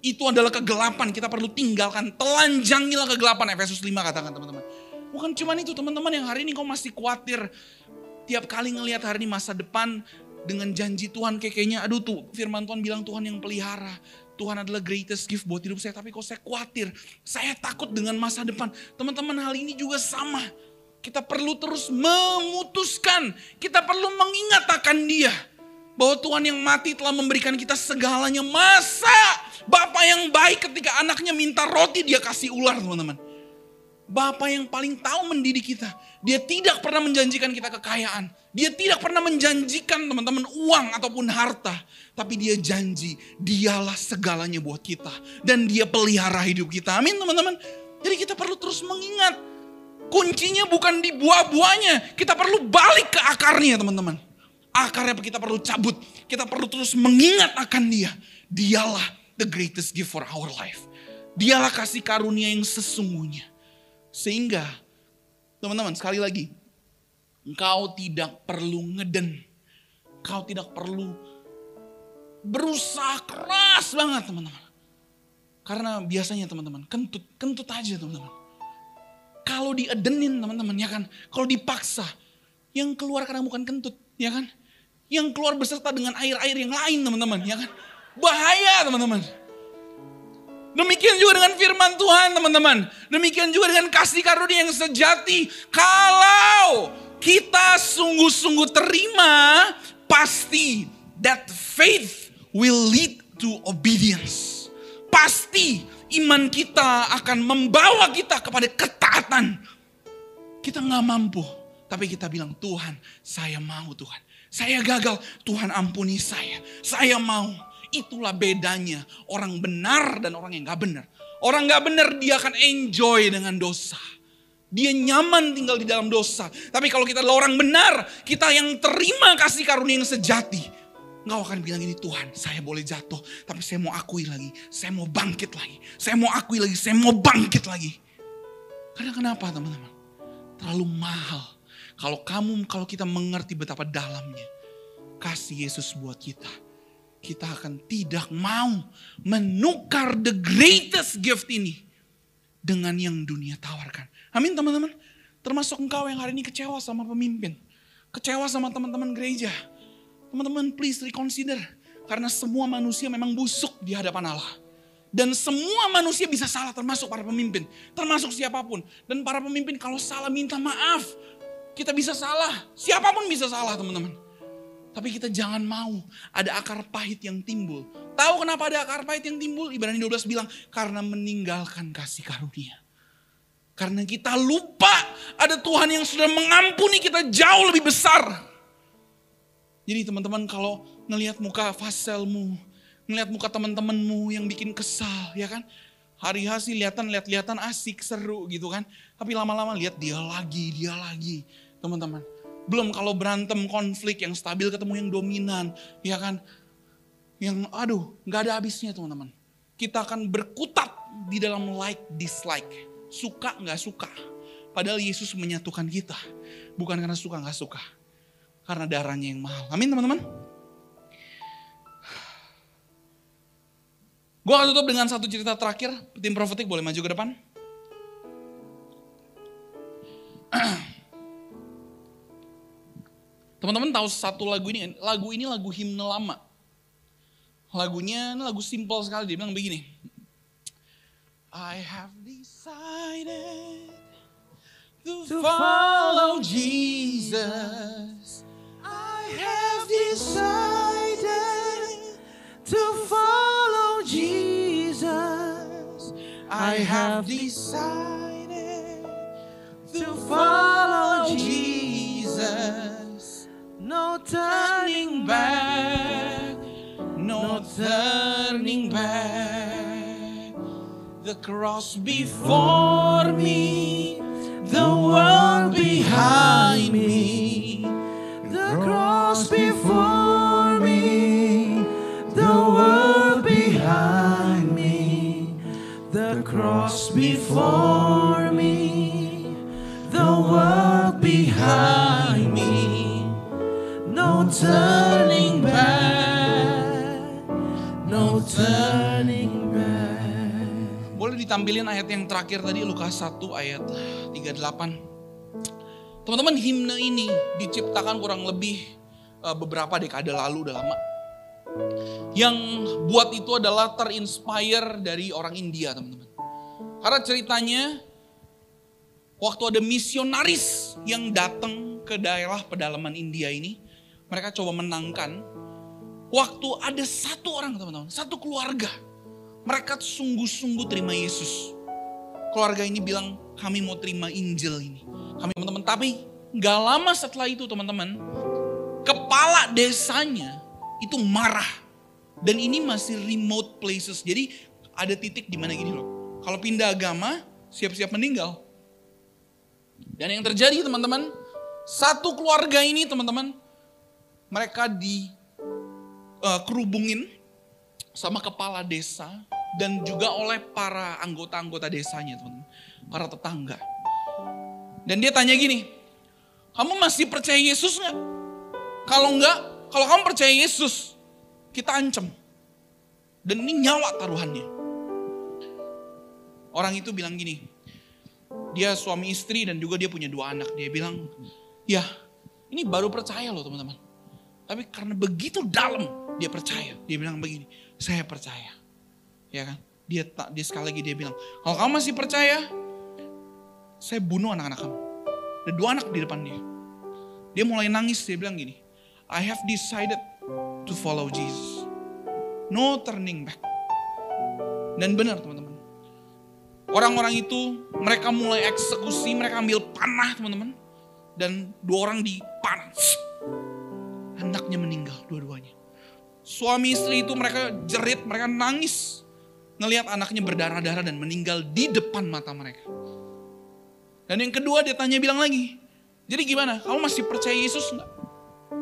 Itu adalah kegelapan, kita perlu tinggalkan. Telanjangilah kegelapan, Efesus 5 katakan teman-teman. Bukan cuma itu teman-teman yang hari ini kau masih khawatir. Tiap kali ngelihat hari ini masa depan, dengan janji Tuhan kayak kayaknya aduh tuh firman Tuhan bilang Tuhan yang pelihara. Tuhan adalah greatest gift buat hidup saya. Tapi kok saya khawatir, saya takut dengan masa depan. Teman-teman hal ini juga sama. Kita perlu terus memutuskan. Kita perlu mengingat akan dia. Bahwa Tuhan yang mati telah memberikan kita segalanya. Masa Bapak yang baik ketika anaknya minta roti dia kasih ular teman-teman. Bapak yang paling tahu mendidik kita. Dia tidak pernah menjanjikan kita kekayaan. Dia tidak pernah menjanjikan teman-teman uang ataupun harta. Tapi dia janji dialah segalanya buat kita. Dan dia pelihara hidup kita. Amin teman-teman. Jadi kita perlu terus mengingat. Kuncinya bukan di buah-buahnya. Kita perlu balik ke akarnya teman-teman. Akarnya kita perlu cabut. Kita perlu terus mengingat akan dia. Dialah the greatest gift for our life. Dialah kasih karunia yang sesungguhnya. Sehingga teman-teman sekali lagi Engkau tidak perlu ngeden. Engkau tidak perlu berusaha keras banget teman-teman. Karena biasanya teman-teman, kentut, kentut aja teman-teman. Kalau diedenin teman-teman ya kan, kalau dipaksa, yang keluar karena bukan kentut ya kan. Yang keluar beserta dengan air-air yang lain teman-teman ya kan. Bahaya teman-teman. Demikian juga dengan firman Tuhan teman-teman. Demikian juga dengan kasih karunia yang sejati. Kalau kita sungguh-sungguh terima, pasti that faith will lead to obedience. Pasti iman kita akan membawa kita kepada ketaatan. Kita nggak mampu, tapi kita bilang Tuhan, saya mau Tuhan. Saya gagal, Tuhan ampuni saya. Saya mau. Itulah bedanya orang benar dan orang yang gak benar. Orang gak benar dia akan enjoy dengan dosa. Dia nyaman tinggal di dalam dosa. Tapi kalau kita adalah orang benar, kita yang terima kasih karunia yang sejati. Engkau akan bilang ini Tuhan, saya boleh jatuh. Tapi saya mau akui lagi, saya mau bangkit lagi. Saya mau akui lagi, saya mau bangkit lagi. Karena kenapa teman-teman? Terlalu mahal. Kalau kamu, kalau kita mengerti betapa dalamnya. Kasih Yesus buat kita. Kita akan tidak mau menukar the greatest gift ini. Dengan yang dunia tawarkan. Amin teman-teman. Termasuk engkau yang hari ini kecewa sama pemimpin. Kecewa sama teman-teman gereja. Teman-teman please reconsider. Karena semua manusia memang busuk di hadapan Allah. Dan semua manusia bisa salah termasuk para pemimpin. Termasuk siapa pun. Dan para pemimpin kalau salah minta maaf. Kita bisa salah. Siapa pun bisa salah teman-teman. Tapi kita jangan mau ada akar pahit yang timbul. Tahu kenapa ada akar pahit yang timbul? Ibrani 12 bilang karena meninggalkan kasih karunia. Karena kita lupa ada Tuhan yang sudah mengampuni kita jauh lebih besar. Jadi teman-teman kalau ngelihat muka faselmu, ngelihat muka teman-temanmu yang bikin kesal, ya kan? Hari hari lihatan, lihat-lihatan asik, seru gitu kan. Tapi lama-lama lihat dia lagi, dia lagi. Teman-teman, belum kalau berantem konflik yang stabil ketemu yang dominan, ya kan? Yang aduh, nggak ada habisnya teman-teman. Kita akan berkutat di dalam like dislike suka nggak suka. Padahal Yesus menyatukan kita. Bukan karena suka nggak suka. Karena darahnya yang mahal. Amin teman-teman. Gue akan tutup dengan satu cerita terakhir. Tim profetik boleh maju ke depan. Teman-teman tahu satu lagu ini, lagu ini lagu himne lama. Lagunya ini lagu simple sekali, dia bilang begini. I have decided to follow Jesus. I have decided to follow Jesus. I have decided turning back. The cross before me, the world behind me. The cross before me, the world behind me. The cross before me, the world behind me. No turning ditampilin ayat yang terakhir tadi Lukas 1 ayat 38. Teman-teman himne ini diciptakan kurang lebih eh, beberapa dekade lalu udah lama. Yang buat itu adalah terinspire dari orang India teman-teman. Karena ceritanya waktu ada misionaris yang datang ke daerah pedalaman India ini, mereka coba menangkan waktu ada satu orang teman-teman, satu keluarga. Mereka sungguh-sungguh terima Yesus. Keluarga ini bilang, kami mau terima Injil ini. Kami teman-teman, tapi nggak lama setelah itu teman-teman, kepala desanya itu marah. Dan ini masih remote places. Jadi ada titik di mana gini loh. Kalau pindah agama, siap-siap meninggal. Dan yang terjadi teman-teman, satu keluarga ini teman-teman, mereka di uh, kerubungin sama kepala desa dan juga oleh para anggota-anggota desanya teman-teman, para tetangga. Dan dia tanya gini, kamu masih percaya Yesus nggak? Kalau enggak, kalau kamu percaya Yesus, kita ancam. Dan ini nyawa taruhannya. Orang itu bilang gini, dia suami istri dan juga dia punya dua anak. Dia bilang, ya ini baru percaya loh teman-teman. Tapi karena begitu dalam dia percaya. Dia bilang begini, saya percaya. Ya kan? Dia tak dia sekali lagi dia bilang, kalau kamu masih percaya, saya bunuh anak-anak kamu. Ada dua anak di depan dia. Dia mulai nangis, dia bilang gini, I have decided to follow Jesus. No turning back. Dan benar teman-teman. Orang-orang itu mereka mulai eksekusi, mereka ambil panah teman-teman. Dan dua orang dipanah. Anaknya meninggal dua-duanya. Suami istri itu mereka jerit, mereka nangis. Ngelihat anaknya berdarah-darah dan meninggal di depan mata mereka. Dan yang kedua dia tanya bilang lagi. Jadi gimana? Kamu masih percaya Yesus enggak?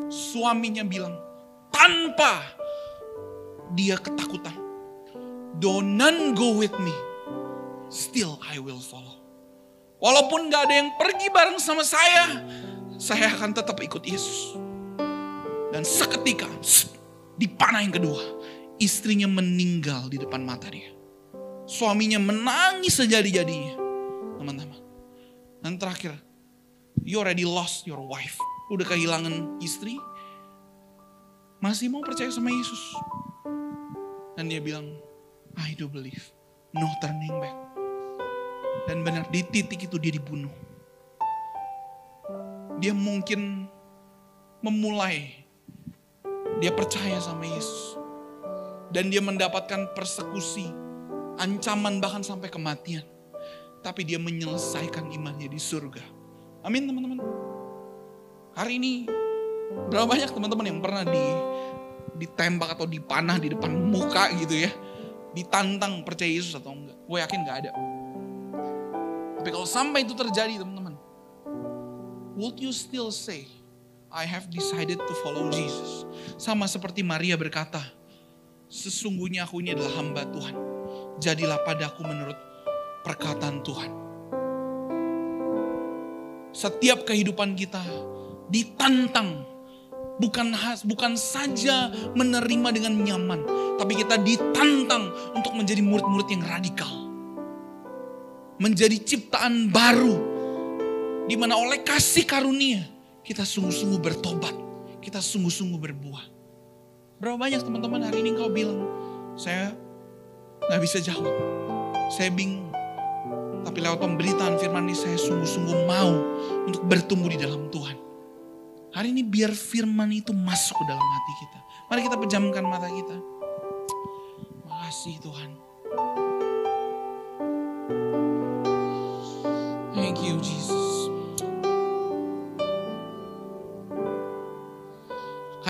Suaminya bilang, tanpa dia ketakutan. Do none go with me still I will follow. Walaupun gak ada yang pergi bareng sama saya, saya akan tetap ikut Yesus. Dan seketika, di panah yang kedua, istrinya meninggal di depan mata dia. Suaminya menangis sejadi-jadinya. Teman-teman. Dan terakhir, you already lost your wife. Udah kehilangan istri, masih mau percaya sama Yesus. Dan dia bilang, I do believe. No turning back. Dan benar di titik itu dia dibunuh. Dia mungkin memulai. Dia percaya sama Yesus. Dan dia mendapatkan persekusi. Ancaman bahkan sampai kematian. Tapi dia menyelesaikan imannya di surga. Amin teman-teman. Hari ini berapa banyak teman-teman yang pernah di ditembak atau dipanah di depan muka gitu ya. Ditantang percaya Yesus atau enggak. Gue yakin gak ada. Tapi kalau sampai itu terjadi teman-teman. Would you still say, I have decided to follow Jesus. Sama seperti Maria berkata, sesungguhnya aku ini adalah hamba Tuhan. Jadilah padaku menurut perkataan Tuhan. Setiap kehidupan kita ditantang bukan bukan saja menerima dengan nyaman, tapi kita ditantang untuk menjadi murid-murid yang radikal menjadi ciptaan baru. Di mana oleh kasih karunia kita sungguh-sungguh bertobat. Kita sungguh-sungguh berbuah. Berapa banyak teman-teman hari ini kau bilang, saya nggak bisa jawab. Saya bingung. Tapi lewat pemberitaan firman ini saya sungguh-sungguh mau untuk bertumbuh di dalam Tuhan. Hari ini biar firman itu masuk ke dalam hati kita. Mari kita pejamkan mata kita. Makasih Tuhan.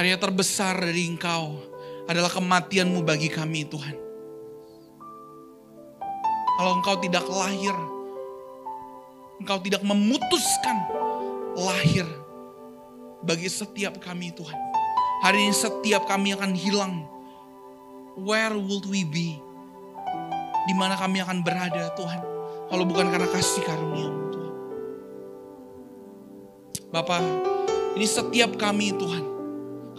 Karya terbesar dari Engkau adalah kematianmu bagi kami, Tuhan. Kalau Engkau tidak lahir, Engkau tidak memutuskan lahir bagi setiap kami, Tuhan. Hari ini setiap kami akan hilang. Where would we be? Di mana kami akan berada, Tuhan? Kalau bukan karena kasih karunia Tuhan. Bapak, ini setiap kami Tuhan.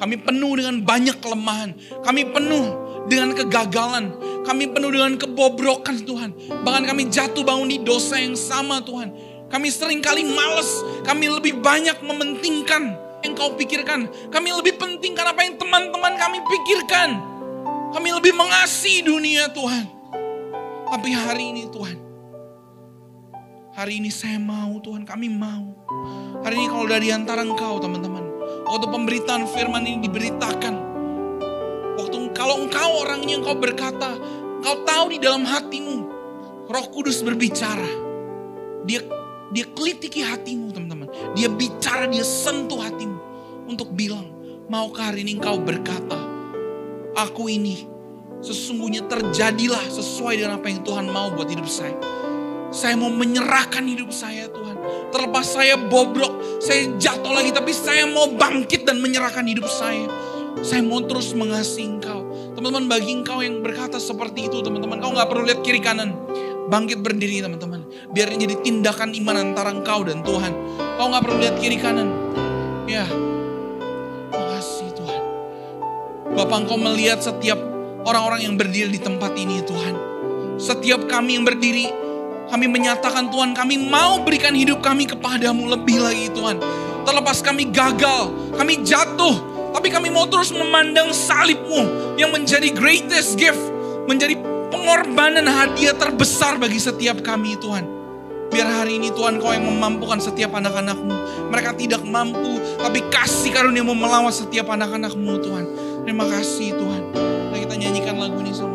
Kami penuh dengan banyak kelemahan. Kami penuh dengan kegagalan. Kami penuh dengan kebobrokan Tuhan. Bahkan kami jatuh bangun di dosa yang sama Tuhan. Kami sering kali males. Kami lebih banyak mementingkan yang kau pikirkan. Kami lebih pentingkan apa yang teman-teman kami pikirkan. Kami lebih mengasihi dunia Tuhan. Tapi hari ini Tuhan, hari ini saya mau Tuhan, kami mau. Hari ini kalau dari antara engkau teman-teman, waktu pemberitaan firman ini diberitakan, waktu kalau engkau orangnya engkau berkata, engkau tahu di dalam hatimu, roh kudus berbicara. Dia dia kelitiki hatimu teman-teman. Dia bicara, dia sentuh hatimu untuk bilang, maukah hari ini engkau berkata, aku ini sesungguhnya terjadilah sesuai dengan apa yang Tuhan mau buat hidup saya. Saya mau menyerahkan hidup saya Tuhan. Terlepas saya bobrok, saya jatuh lagi, tapi saya mau bangkit dan menyerahkan hidup saya. Saya mau terus mengasihi engkau. Teman-teman bagi engkau yang berkata seperti itu teman-teman. Kau nggak perlu lihat kiri kanan. Bangkit berdiri teman-teman. Biar jadi tindakan iman antara engkau dan Tuhan. Kau nggak perlu lihat kiri kanan. Ya, makasih Tuhan. Bapak engkau melihat setiap orang-orang yang berdiri di tempat ini Tuhan. Setiap kami yang berdiri, kami menyatakan Tuhan kami mau berikan hidup kami kepadamu lebih lagi Tuhan. Terlepas kami gagal, kami jatuh, tapi kami mau terus memandang salibmu yang menjadi greatest gift, menjadi pengorbanan hadiah terbesar bagi setiap kami Tuhan. Biar hari ini Tuhan kau yang memampukan setiap anak-anakmu. Mereka tidak mampu, tapi kasih karuniamu melawan setiap anak-anakmu Tuhan. Terima kasih Tuhan. Mari kita nyanyikan lagu ini sama-sama.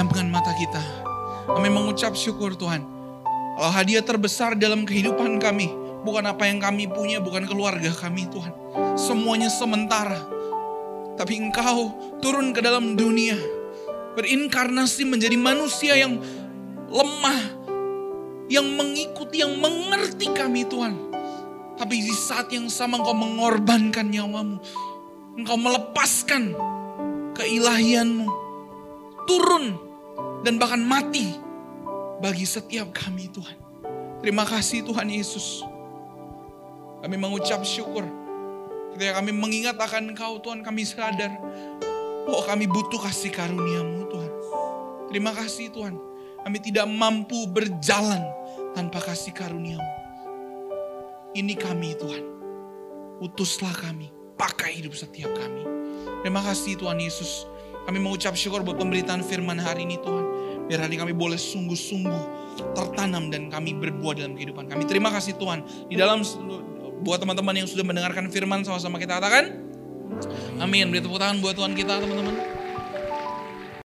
Pejamkan mata kita. Kami mengucap syukur Tuhan. Kalau hadiah terbesar dalam kehidupan kami, bukan apa yang kami punya, bukan keluarga kami Tuhan. Semuanya sementara. Tapi Engkau turun ke dalam dunia. Berinkarnasi menjadi manusia yang lemah. Yang mengikuti, yang mengerti kami Tuhan. Tapi di saat yang sama Engkau mengorbankan nyawamu. Engkau melepaskan keilahianmu turun dan bahkan mati bagi setiap kami Tuhan. Terima kasih Tuhan Yesus. Kami mengucap syukur. Ketika kami mengingat akan Engkau Tuhan kami sadar bahwa kami butuh kasih karuniamu Tuhan. Terima kasih Tuhan. Kami tidak mampu berjalan tanpa kasih karuniamu. Ini kami Tuhan. Utuslah kami. Pakai hidup setiap kami. Terima kasih Tuhan Yesus. Kami mengucap syukur buat pemberitaan firman hari ini Tuhan. Biar hari kami boleh sungguh-sungguh tertanam dan kami berbuah dalam kehidupan kami. Terima kasih Tuhan. Di dalam buat teman-teman yang sudah mendengarkan firman sama-sama kita katakan. Amin. Beri tepuk tangan buat Tuhan kita teman-teman.